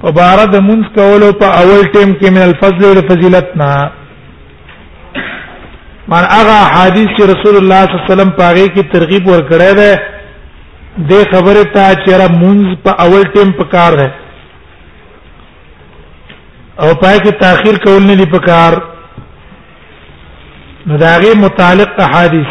په بار د منځ کولو په اول ټیم کې من الفضل او فضیلت نه مان هغه حدیث چې رسول الله صلی الله علیه وسلم پاره کې ترغیب ورکړی دی د خبره ته چې را منځ په اول ټیم په کار دی او پای کې تاخير کول نه دی په کار نو داغه متعلق احادیث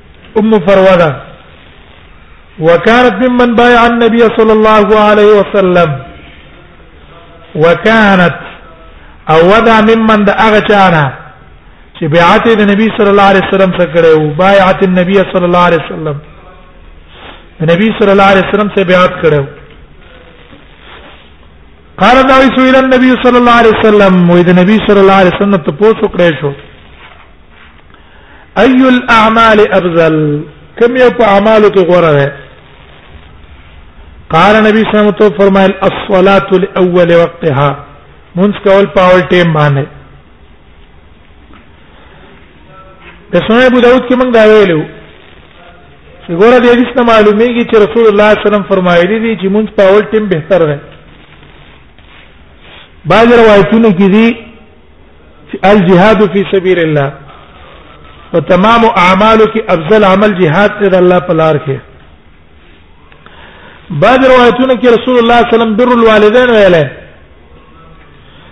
ام فروده وكانت ممن بايع النبي صلى الله عليه وسلم وكانت او ودا ممن د هغه چانه چې بیعت د نبی صلی الله علیه وسلم سره کړو بیعت النبی صلی الله علیه وسلم نبی صلی الله علیه وسلم سره بیعت کړو قال دا سویل النبی صلی الله علیه وسلم وې د نبی صلی الله علیه وسلم ته پوښتنه کړې شو اي الاعمال افضل كم یو په اعمالو کې غوړه ده قال نبی صلی الله علیه وسلم فرمایل الصلاه لاول وقتها منځ کول په اول ټیم باندې د سنن ابو داود کې موږ دا ویلو چې ګوره د حدیث نه معلومیږي چې رسول الله صلی الله علیه وسلم فرمایلی دي چې مونږ په اول ټیم بهتر ده بعض روایتونو کې دي الجهاد فی سبیل الله په تمام اعمالو کې افضل عمل جهاد دی د الله په لار کې بعض روایتونه کې رسول الله صلی الله علیه وسلم بر الوالدین ویل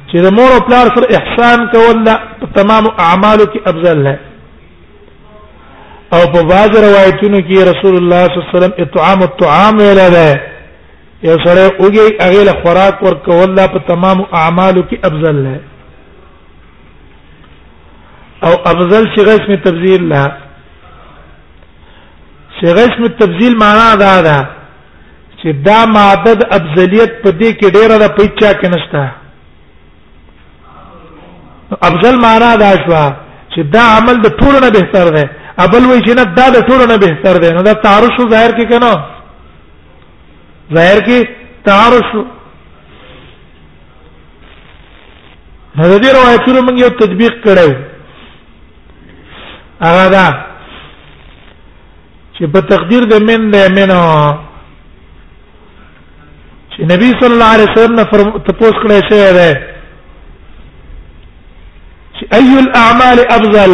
چې د مور او پلار سره احسان کول دا په تمام اعمالو کې افضل دی او په بعض روایتونو کې رسول الله صلی الله علیه وسلم اطعام الطعام ویل دی یو سره اوږي هغه له خوراک ورکول لا په تمام اعمالو کې افضل ده او افضل چې اسم تبذير لا چې اسم تبذير معنا دا ده چې دا ماده د افضلیت په دې کې ډیره ده په چا کې نشته افضل معنا دا شو چې دا عمل د ټول نه بهتر ده ابل وی چې نه دا د ټول نه بهتر ده نو دا تعارض ظاهر کې کنه ظاهر کې تعارض شو هغه دې روایتونو موږ یو تطبیق کړو هغه دا چې په تقدیر د من د منو چې نبی صلی الله علیه وسلم فرم تپوس کړی شوی دی چې اي الاعمال افضل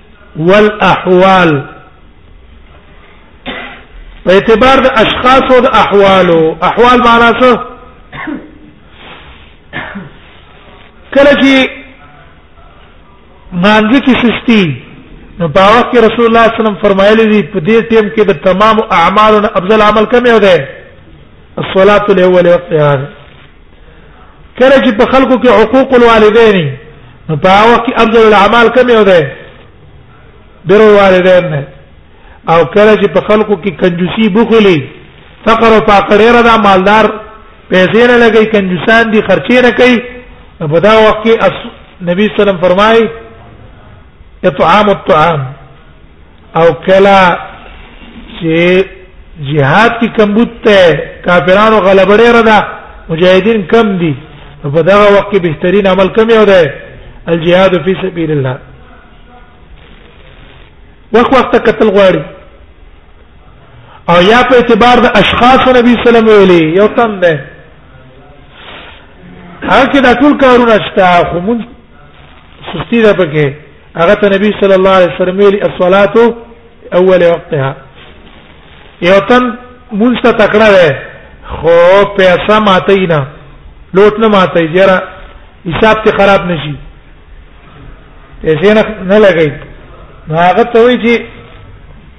والاحوال په اعتبار د اشخاص او د احوالو احوال معنا څه کله چې مانځ کې سستی نو په وخت کې رسول الله صلی الله علیه وسلم فرمایلی دی په دې ټیم کې د تمام اعمالو افضل عمل کوم یو دی الصلاه الاول وقتها کله چې په خلکو کې حقوق الوالدین نو په هغه کې افضل الاعمال کوم یو دی بر الوالدین نه او کله چې په خلکو کې کنجوسی بخلی فقر او فقر ډیر دا مالدار پیسې نه لګي کنجوسان دي خرچې نه کوي په دا وخت کې نبی صلی الله علیه وسلم فرمایي اطعام الطعام او کلا چې جهاد کې کمبوت ته کافرانو غلبه ډیره ده مجاهدین کم دي په دا وخت کې بهترین عمل کوم یو ده الجهاد فی سبیل الله وخت وخت قتل غواړي او یا په اعتبار د اشخاص نبی صلی الله علیه وسلم ویلي یو تن ده هغه کې دا ټول کارونه شته خو مونږ سستی ده پکې هغه ته نبی صلی الله علیه وسلم ویلي الصلاه اول وقتها یو تن مونږ ته تکړه وې خو پیسې ماته نه لوټ نه ماته جره حساب ته خراب نشي پیسې نه نه لګي نو هغه ته وی چې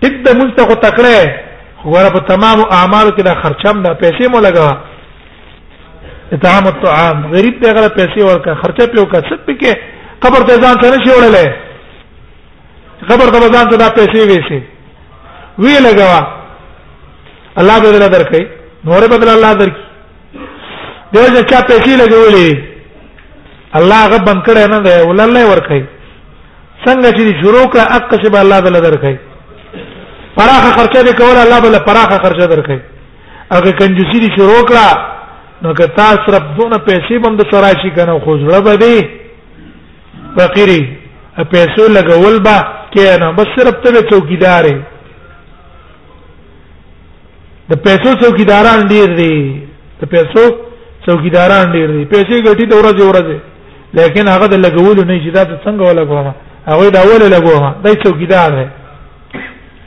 ټیک د مونږ ته خو تکړه خو غره په تمام اعمالو کې دا خرچم نه پیسې مو لګا اطعام الطعام غریب ته غره پیسې ورکا خرچه پیو کا څه پکې قبر ته ځان سره شي وړلې قبر ته ځان ته پیسې وېسي وی لګوا الله به دل درکې نور بدل الله درکې دغه چا پیسې لګولې الله غ بند کړه نه دی ولله ورکې څنګه چې شروع کړه اقصب الله دل درکې پراخه خرچه به کول الله بل پراخه خرچه درکې هغه کنجوسی دي شروع کړه نو که تاسو رب دونه پیسې بم د سره شي کنه خو زړه به دی فقيري پیسو لګول با کینه بس صرف ته چوکیدار د پیسو چوکیداران ډیر دي د پیسو چوکیداران ډیر دي پیسې ګټي د ورځې ورځې لیکن هغه د لګولو نه چې دا څنګه ولګوم هغه دا ول لګوم دا چوکیدار دی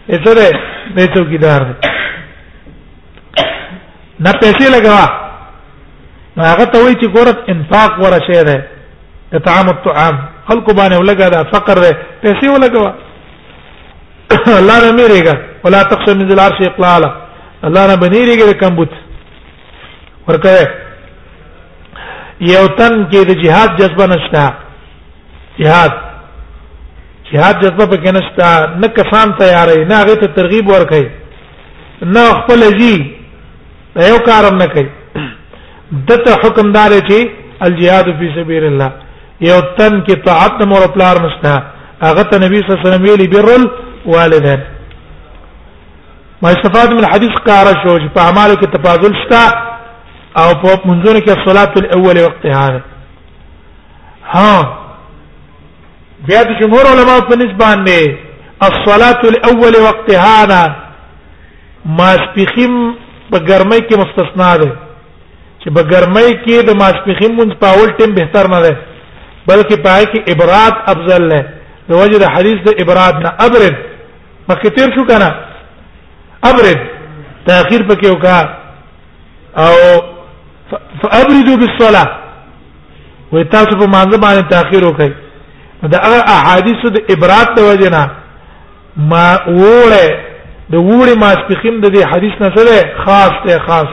ایسره نه چوکیدار دی نه پیسې لګوا هغه ته وایي چې ګورت انفاق ورا شی دی اطعام الطعام خلق باندې ولګا دا فقر دی پیسې ولګوا الله نه میریګا ولا تخشى من ذل عرش اقلالا الله نه بنیریګا کم بوت ورکه یو تن کې د جهاد جذبه نشته جهاد جهاد جذبه پکې نشته نه کسان تیارې نه هغه ته ترغیب ورکړي نه خپل ځي یو کارم نه کوي دته حکمدار چې الجهاد فی سبیل الله یو تن کې طاعت د مور پلار نشته هغه ته نبی صلی الله علیه وسلم ویلي برل والدین ما استفاد من حدیث کار شو چې په اعمالو کې تفاضل شته او په منځونو کې صلات الاول وقتها ها بیا د جمهور علما په نسبت باندې الصلاه الاول وقتها انا ماسپخیم په ګرمۍ کې مستثنا ده چې په ګرمۍ کې د ماسپخیم مونږ په اول ټیم بهتر نه ده بلکې پای کې ابراد افضل نه د وجه د حدیث د ابراد نه ابرد مخکې تیر شو کنه ابرد تاخير پکې وکا او فابردوا بالصلاه وې تاسو په مانځ باندې تاخير وکړي دا هغه احادیث د عبرات د وجنه ما وړه د وړي ماسپخیم د دې حدیث نه سره خاص ته خاص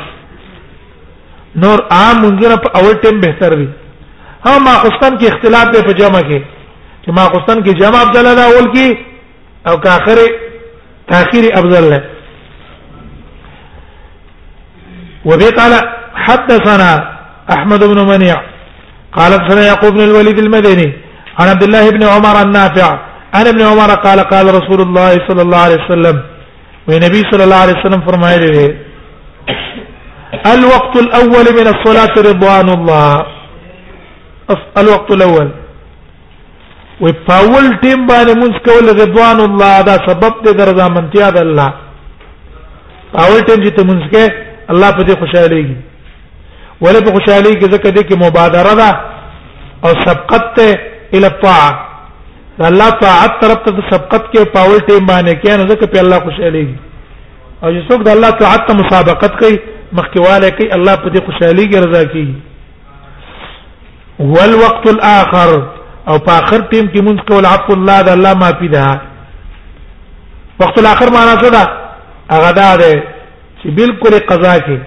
نور عام منځره په اول ټیم بهتر وي ها ما قسطن کې اختلاف دی په جمع کې چې ما قسطن کې جمع افضل ده اول کې او کاخره تاخير افضل ده وبه قال حدثنا احمد بن منيع قال حدثنا يعقوب بن الوليد المدني عن عبد الله بن عمر النافع عن ابن عمر قال قال رسول الله صلى الله عليه وسلم والنبي صلى الله عليه وسلم فرمائے رہے الوقت الاول من الصلاه رضوان الله الوقت الاول و پاول ټیم باندې موږ کول رضوان الله دا سبب دې درځه منتیا د الله پاول ټیم چې ته موږ کې الله په دې خوشاليږي ولې په خوشالي کې ځکه دې کې مبادره ده او سبقت ته ال طاعه الله طاعت طرف ته سبقت کې پاول ټیم باندې کې نو ځکه په الله خوشاليږي او چې څوک د الله طاعت ته مسابقت کوي مخکواله کوي الله په دې خوشاليږي رضا کوي والوقت الاخر او په اخر ټیم کې مونږ کول عفو الله د الله ما فی ده وقت الاخر معنا څه ده هغه دا ده چې بالکل قضا کې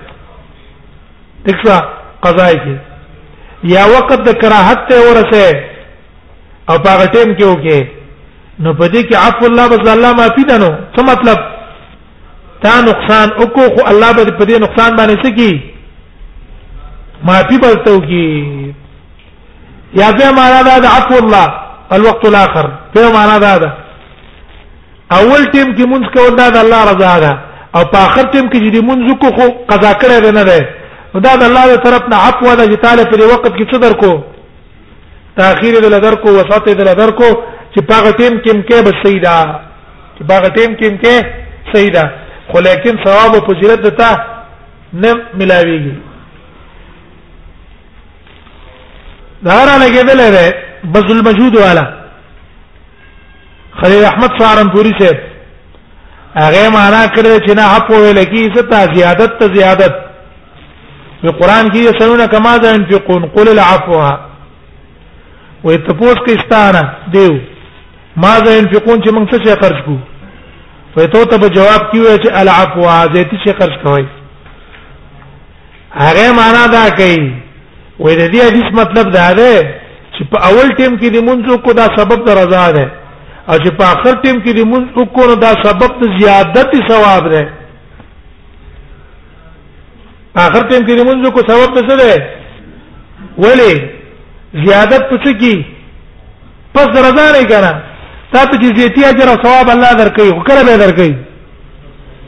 دښه قضا کې یا وقت د کراهت ته ورسه او په هغه ټیم کې وکي نو په دې کې عفو الله بس الله ما فی ده نو څه مطلب تا نقصان وکړو خو الله به په دې نقصان باندې سکی معافي بلتو کی یا په معنا دا د عفو الله الوقت الاخر په معنا دا ده اول ټیم کې مونږ کول دا د الله رضا ده او په اخر ټیم کې چې مونږ کو خو قضا کړی دی نه ده دا د الله تر طرف نه عفو ده چې تعالی په وخت کې څه درکو تاخير دل درکو وسط دل درکو چې په هغه ټیم کې کې به سیدا چې په هغه ټیم کې کې سیدا خو لیکن ثواب او فضیلت ده نه ملاويږي دا را لګیدل دی بذل المجود والا خلیل احمد سارم پوری سے هغه معنا کړی چې نه حق ویل کی څه تا زیادت ته زیادت په قران کې یسلون کما ذا ينفقون قل العفو وي تپوس کې ستانه دیو ماذا ينفقون چې موږ څه خرج کو وې ته ته جواب کیوي چې العفو ذات څه خرج کوي هغه معنا دا کوي وې د دې حدیث مطلب دا ده چې په اول ټیم کې د منځو کو دا سبب د رضا ده او چې په اخر ټیم کې د منځو کو نو دا سبب د زیادت ثواب ده اخر ټیم کې د منځو کو سبب څه ده ولی زیادت پڅ کی پس رضا نه کنه تا ته چې زیاتی اجر او ثواب الله درکې خو کله به درکې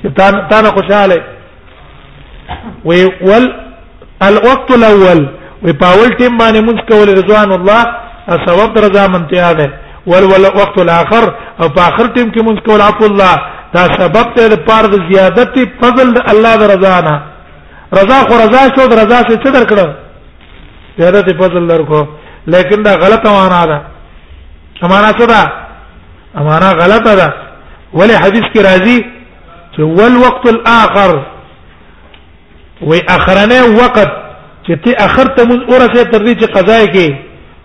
چې تا تا نه خوشاله وي ول الوقت الاول وي پاول ټیم باندې موږ کول رضوان الله ثواب درځه منتیا ده ول ول وقت الاخر او په اخر ټیم کې موږ کول عفو الله دا سبب ته د پاره د زیادت فضل الله درځانا رضا خو رضا شو رضا څه درکړه زیادت فضل لرکو لیکن دا غلطه معنا ده معنا څه ده معنا غلطه ده ولی حدیث کې راځي چې ول وقت الاخر و اخرنه وقت چې ته اخر ته مون اورسه تر دې چې قضا کې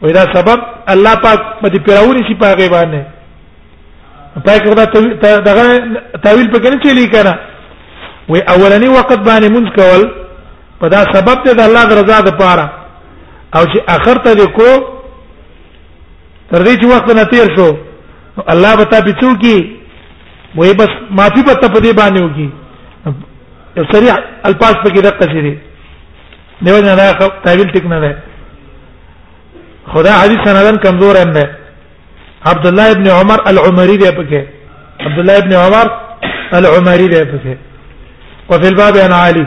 وای دا سبب الله پاک په دې پیراوري شي پاګې باندې پای کې دا دغه تعویل په کې نه چلی کنه وای اولنی وخت باندې مونږ کول په دا سبب ته د الله د رضا د پاره او چې اخر ته کو تر دې چې وخت نه تیر شو الله به تا پچو کی وې بس معافي به ته په دې باندې وږي صریح الفاظ په کې دقه شي دي دیو نه دا تعویل ټیک نه ده خدا حدیث سندن کمزور هم ده عبد الله ابن عمر العمري دی پکې عبد الله ابن عمر العمري دی پکې وفي الباب عن علي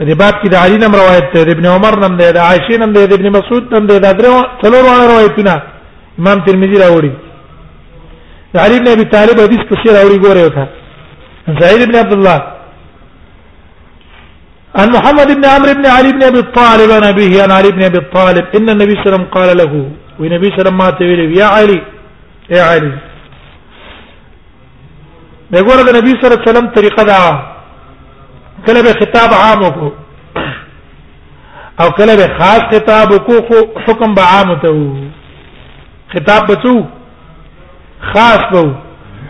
دې باب کې د علي نم روایت ده ابن عمر نم ده د عائشه نم ده ابن مسعود نم ده دا درو څلور وړ روایتونه امام ترمذی راوړي علي ابن ابي طالب حدیث کې راوړي ګوره وتا زهير ابن عبد الله عن محمد بن عمرو بن علي بن ابي طالب عن ابيه عن علي بن ابي طالب ان النبي صلى الله عليه وسلم قال له والنبي صلى الله عليه وسلم ما تقول يا علي يا علي دغه د نبی صلی الله علیه وسلم طریقه دا کله به خطاب عام وکړو او کله به خاص خطاب وکړو حکم به عام ته خطاب بچو خاص بو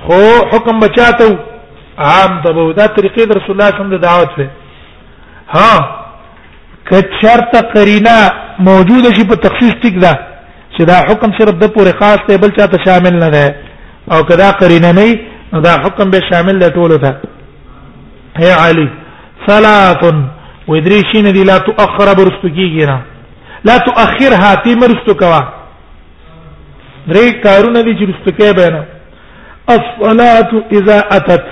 خو حکم بچاتو عام ته بو دا طریقې در رسول الله صلی الله علیه وسلم دعوت ده ها کچرت قرینه موجوده شي په تخصیص ټیک ده چې دا حکم صرف د پورې خاص ته بل چاته شامل نه ده او کدا قرینه نه نو دا حکم به شامل ده ټولو ته هي علی ثلاث ودري شین دی لا تؤخر برستو کیږي نه لا تؤخرها تیمرستو کوا درې کارونه دي چې رستکه بیان الصلاه اذا اتت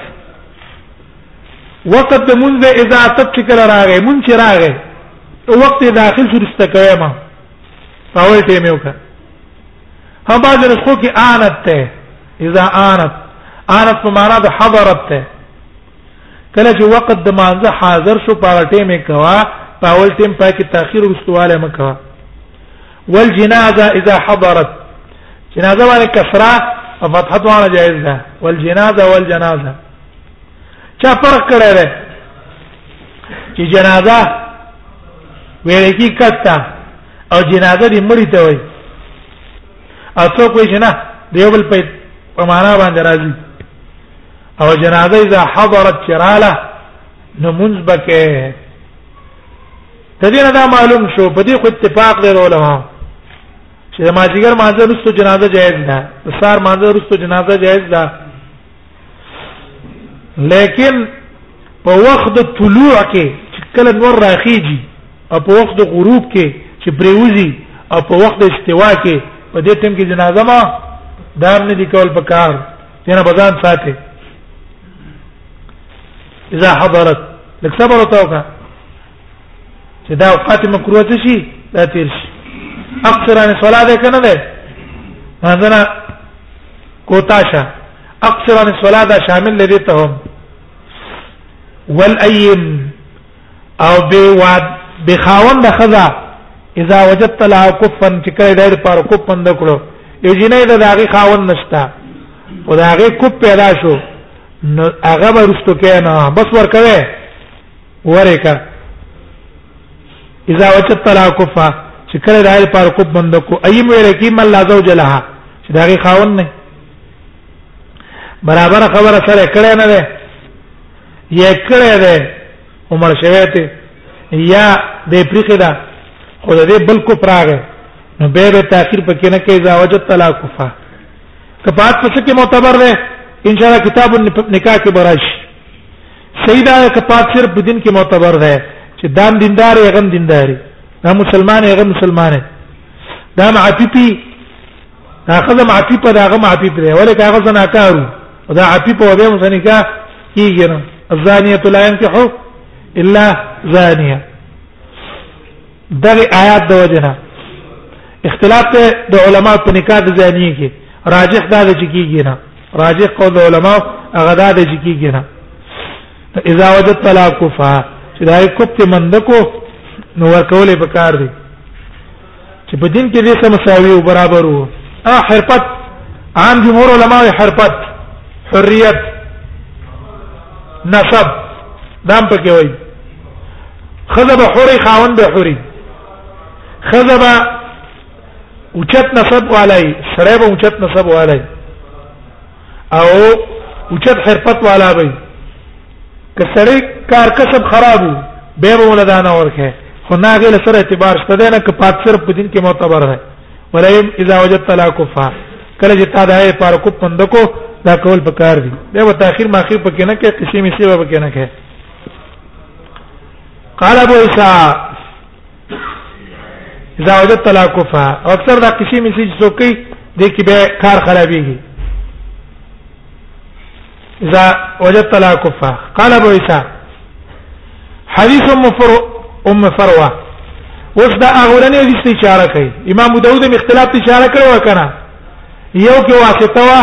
وقت د منځ اذا اتت چې کله راغې مون چې راغې او وخت داخل شو رستکه ما اول ټیم یو کا هم باز رسخو کې انت ته اذا انت انت په معنا د حضرت ته کله چې وخت د مانزه حاضر شو په ټیم کوا په اول ټیم په کې تاخير ورستواله مکوا والجنازه اذا حضرت جنازه باندې کسره او فتحه دواړه جائز ده والجنازه والجنازه چا فرق کړی دی چې جنازه ویل کی کټه او جنازه دې مړی ته وای او څوک وایي چې نه دیو بل په معنا باندې راځي او جنازه اذا حضرت چراله نو منځ بکې تدینه دا معلوم شو په دې خو اتفاق دی علماء چې ما جګر مانځه رسو جنازه جایز ده سار مانځه رسو جنازه جایز ده لیکن په وخت د طلوع کې چې کله نور راخیږي او په وخت د غروب کې چې پریوزي او په وخت د استوا کې په دې ټیم کې جنازه ما دام نه دي کول پکار دینه بزان ساتي اذا حضرت لك صبر توکا چې دا اوقات مکروه څه شي دا تیر شي اکثر ان صلاه ده کنه ده مثلا کوتاشا اکثر ان صلاه ده شامل لدی ته هم والایم او به واد به خاوند خزا اذا وجدت لها كفا چې کله ډېر پر کوپن دکړو یو جنې د هغه خاوند نشتا او د هغه کوپ پیدا شو نو هغه ورستو کینا بس ورکوي ورکا اذا وجدت لها كفا چې کله ډېر پر کوپ بند کو ایم ویل کی مل لا زوج لها چې د هغه خاوند نه برابر خبره سره کړه نه ده یې کړه ده عمر شوی ته یا د پریخه ده خو د دې بل کو پراغه نو به به تاخير پکې نه کوي زاوجه طلاق فا کفات پس کې معتبر ده ان شاء الله کتاب النکاح کې براش سیدا کفات صرف دین کې معتبر ده چې دام دیندار یې غم دینداري دا مسلمان یې غم مسلمان دی دا معتیتی دا خزه معافي په داغه معافي پرې ولکه هغه زناکارو دا عفي په وبه مسنکا کیږي نه الزانیه لا ينكح الا زانیه دغه آیات د وجنه اختلاف ته د علما په نکاح د زانیه کې راجح دا د چکیږي نه راجح قول د علما هغه دا د چکیږي نه اذا وجدت طلاق فا چې دا کوپته مندکو نو ورکولې پکار دي چې په دین کې دې سم مساوي او برابر وو ا حرفت عام جمهور علما وي حرفت حریت نسب دام پکې وایي خذب حوري خاون به حوري خذب اوچت نسب والای سره به اوچت نسب والای او اوچت حرفت والا به کسړی کار کسب خرابو به به ولا دانه ورکه خو نه غل سره اعتبار شته ده نه کپات صرف په دین کې معتبر ده ولئن اذا وجدت لا کفا کله چې تا دای پار کو پندکو دا کول پکار دي دا و تاخير ماخير پکې نه کې قسم یې سیوا پکې نه کې قال ابو عيسى اذا وجدت لا كفا او اکثر دا قصې مې چې څوکي د کې به کار خرابېږي اذا وجدت لا كفا قال ابو عيسى حديث ام فر ام فروه اوس دا اولنې حدیث ته اشاره کوي امام داوود هم اختلاف ته اشاره کړو کنه یو کې واسطه وا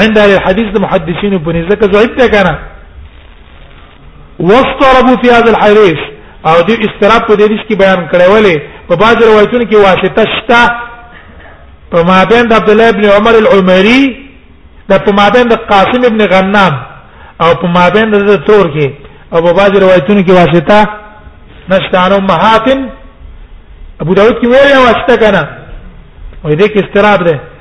عند اهل الحديث د محدثینو په نزد کې ضعیف ده کنه واستربوا في هذا الحديث او دې استراب په دې حدیث کې بیان کړی ولې په بعض روایتونو کې واسطه شته په مابین د عبد الله ابن عمر العمري د په مابین د قاسم ابن غنام او په مابین د تور کې او په بعض روایتونو کې واسطه نشته انو محاتن ابو داود کې ویل واسطه کنه وې دې کې استراب ده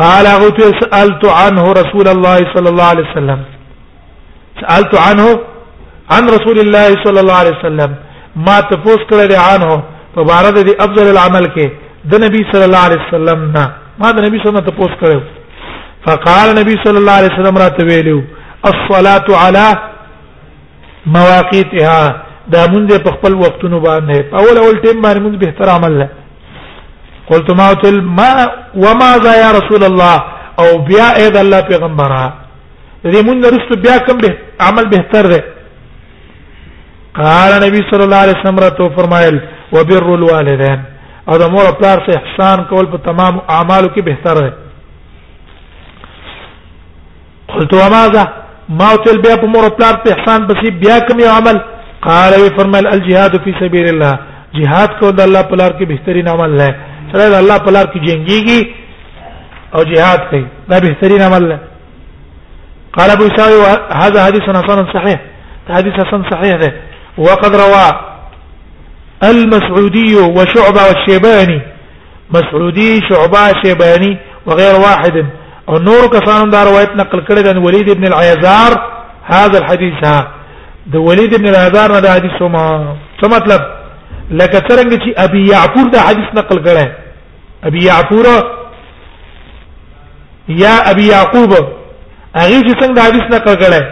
قال غوت سالت عنه رسول الله صلى الله عليه وسلم سالت عنه عن رسول الله صلى الله عليه وسلم ما تفوس کړه دی عنه په بار د افضل العمل کې د نبی صلی الله علیه وسلم نه ما د نبی صلی الله علیه وسلم تفوس کړو فقال نبی صلی الله علیه وسلم راته ویلو الصلاه علی مواقیتها دا مونږ په خپل وختونو باندې په اول اول ټیم باندې مونږ به احترام الله قلت ما تل ما وما ذا يا رسول الله او بیا اې د الله پیغمبره دې مونږ رسو بیا کوم به عمل بهتر ده قال نبی صلی الله علیه وسلم راتو فرمایل وبر الوالدين او د مور پلار سره احسان کول په تمام اعمالو کې بهتر ده قلت وماذا ما تل بیا په مور او پلار په احسان پسې بیا کوم یو عمل قال وی فرمایل الجهاد فی سبیل الله جهاد کو د الله پلار کې بهترین عمل نه سره د الله پلار کې جنگيږي او جهاد کوي دا بهترین عمل نه قال ابو ساوي هذا حديث حسن صحيح حديث حسن صحيح ده وقد روى المسعودي وشعبة والشيباني مسعودي شعبة شيباني وغير واحد او نور کسانو دا روایت نقل کړی د ولید ابن العیزار هاذا الحديث د ولید ابن العیزار نه دا حدیث ما څه مطلب لکه څنګه چې ابي يعفور دا حدیث نقل کړی ابي يعفور یا ابي يعقوب هغه چې څنګه دا حدیث نقل کړی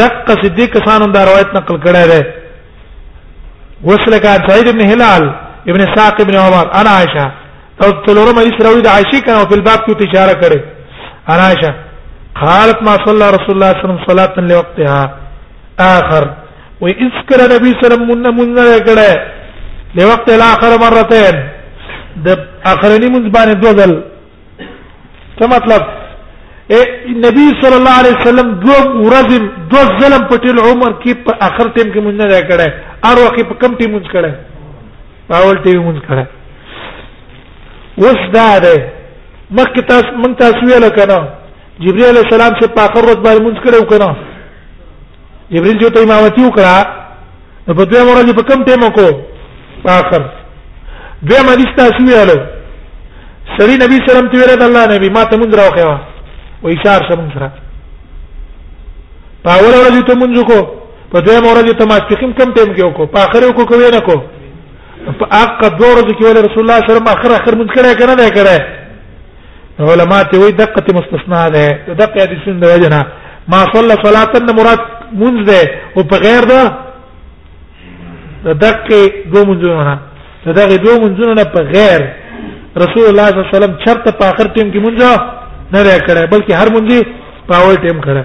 دقه صدیق کسانو دا روایت نقل کړی دی وسلک سعید ابن هلال ابن ساق ابن عمر انا عائشه او تلورم حدیث راوی د عائشې کنه په باب کې اشاره کړي عائشہ قالت ما صلى رسول الله صلى الله عليه وسلم صلاه لوقتها اخر واذكر النبي صلى الله عليه وسلم من کړه لوقت الاخر مرتين د اخرنی منځ باندې دوه ځل څه مطلب اے نبی صلی الله علیه وسلم دو ورځ دو ظلم پټل عمر کې په اخر ټیم کې مونږ نه کړه ار وخت په کم ټیم مونږ کړه پاول ټي مونږ کړه اوس دا ده مخکې تاسو مونږ تاسو ویل کنه جبرئیل علیہ السلام چې په اخر ورځ باندې مونږ کړو کنه جبرئیل جو ته امامتي وکړه نو په دوه ورځې په کم ټیم کو په اخر دوه مریض تاسو ویل سری نبی سلام ته ویل الله نبی ما ته مونږ راوخه و اشاره سره مونږ سره په اول ورځ ته مونږ کو په دویمه ورځ ته ماسپخین کم ټیم کې وکړو په اخر وکړو کوي نه کو په اقا دوه ورځې کې ول رسول الله صلی الله علیه وسلم اخر اخر مونږ کړه کنه نه کړه علماء ته وی دقه مستثنا ده دقه حدیثین د وجنه ما صلى صلاه مراد مونږ ده او په غیر ده دقه دوه مونږونه نه دغه دوه مونږونه نه په غیر رسول الله صلی الله علیه وسلم چرته په اخر ټیم کې مونږه نه کړه بلکې هر مونږه په اول ټیم کړه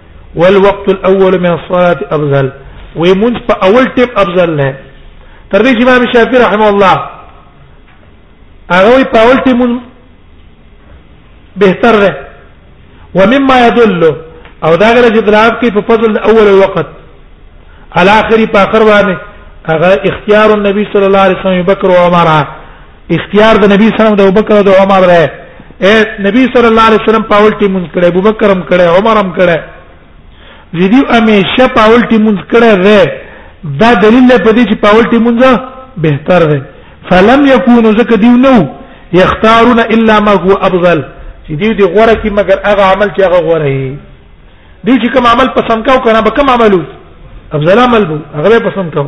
والوقت الاول من الصلاه افضل ومنذ په اول ټیم افضل نه تر دې چې امام شافعي رحمه الله هغه په اول ټیم بهتر ده ومما يدل او دا غره چې دلاب کې په فضل اول وقت الاخري په اخر باندې هغه اختیار النبي صلی الله علیه وسلم بکر او عمر اختیار د نبی صلی الله علیه وسلم د ابوبکر او د عمر دی اے نبی صلی الله علیه وسلم پاول ټی مونږ کړه ابوبکر هم کړه عمر هم کړه زیدی همیشه پاول ټی مونږ کړه دی دا دلیل دی په دې چې پاول ټی مونږ بهتر دی فلم یکونو زکه دیو نو یختارون الا ما هو افضل چې دیو دی غوړه کی مگر هغه عمل چې هغه غوړه دی دی چې کوم عمل پسند کاو کنه به کوم عملو افضل عمل بو هغه پسند کاو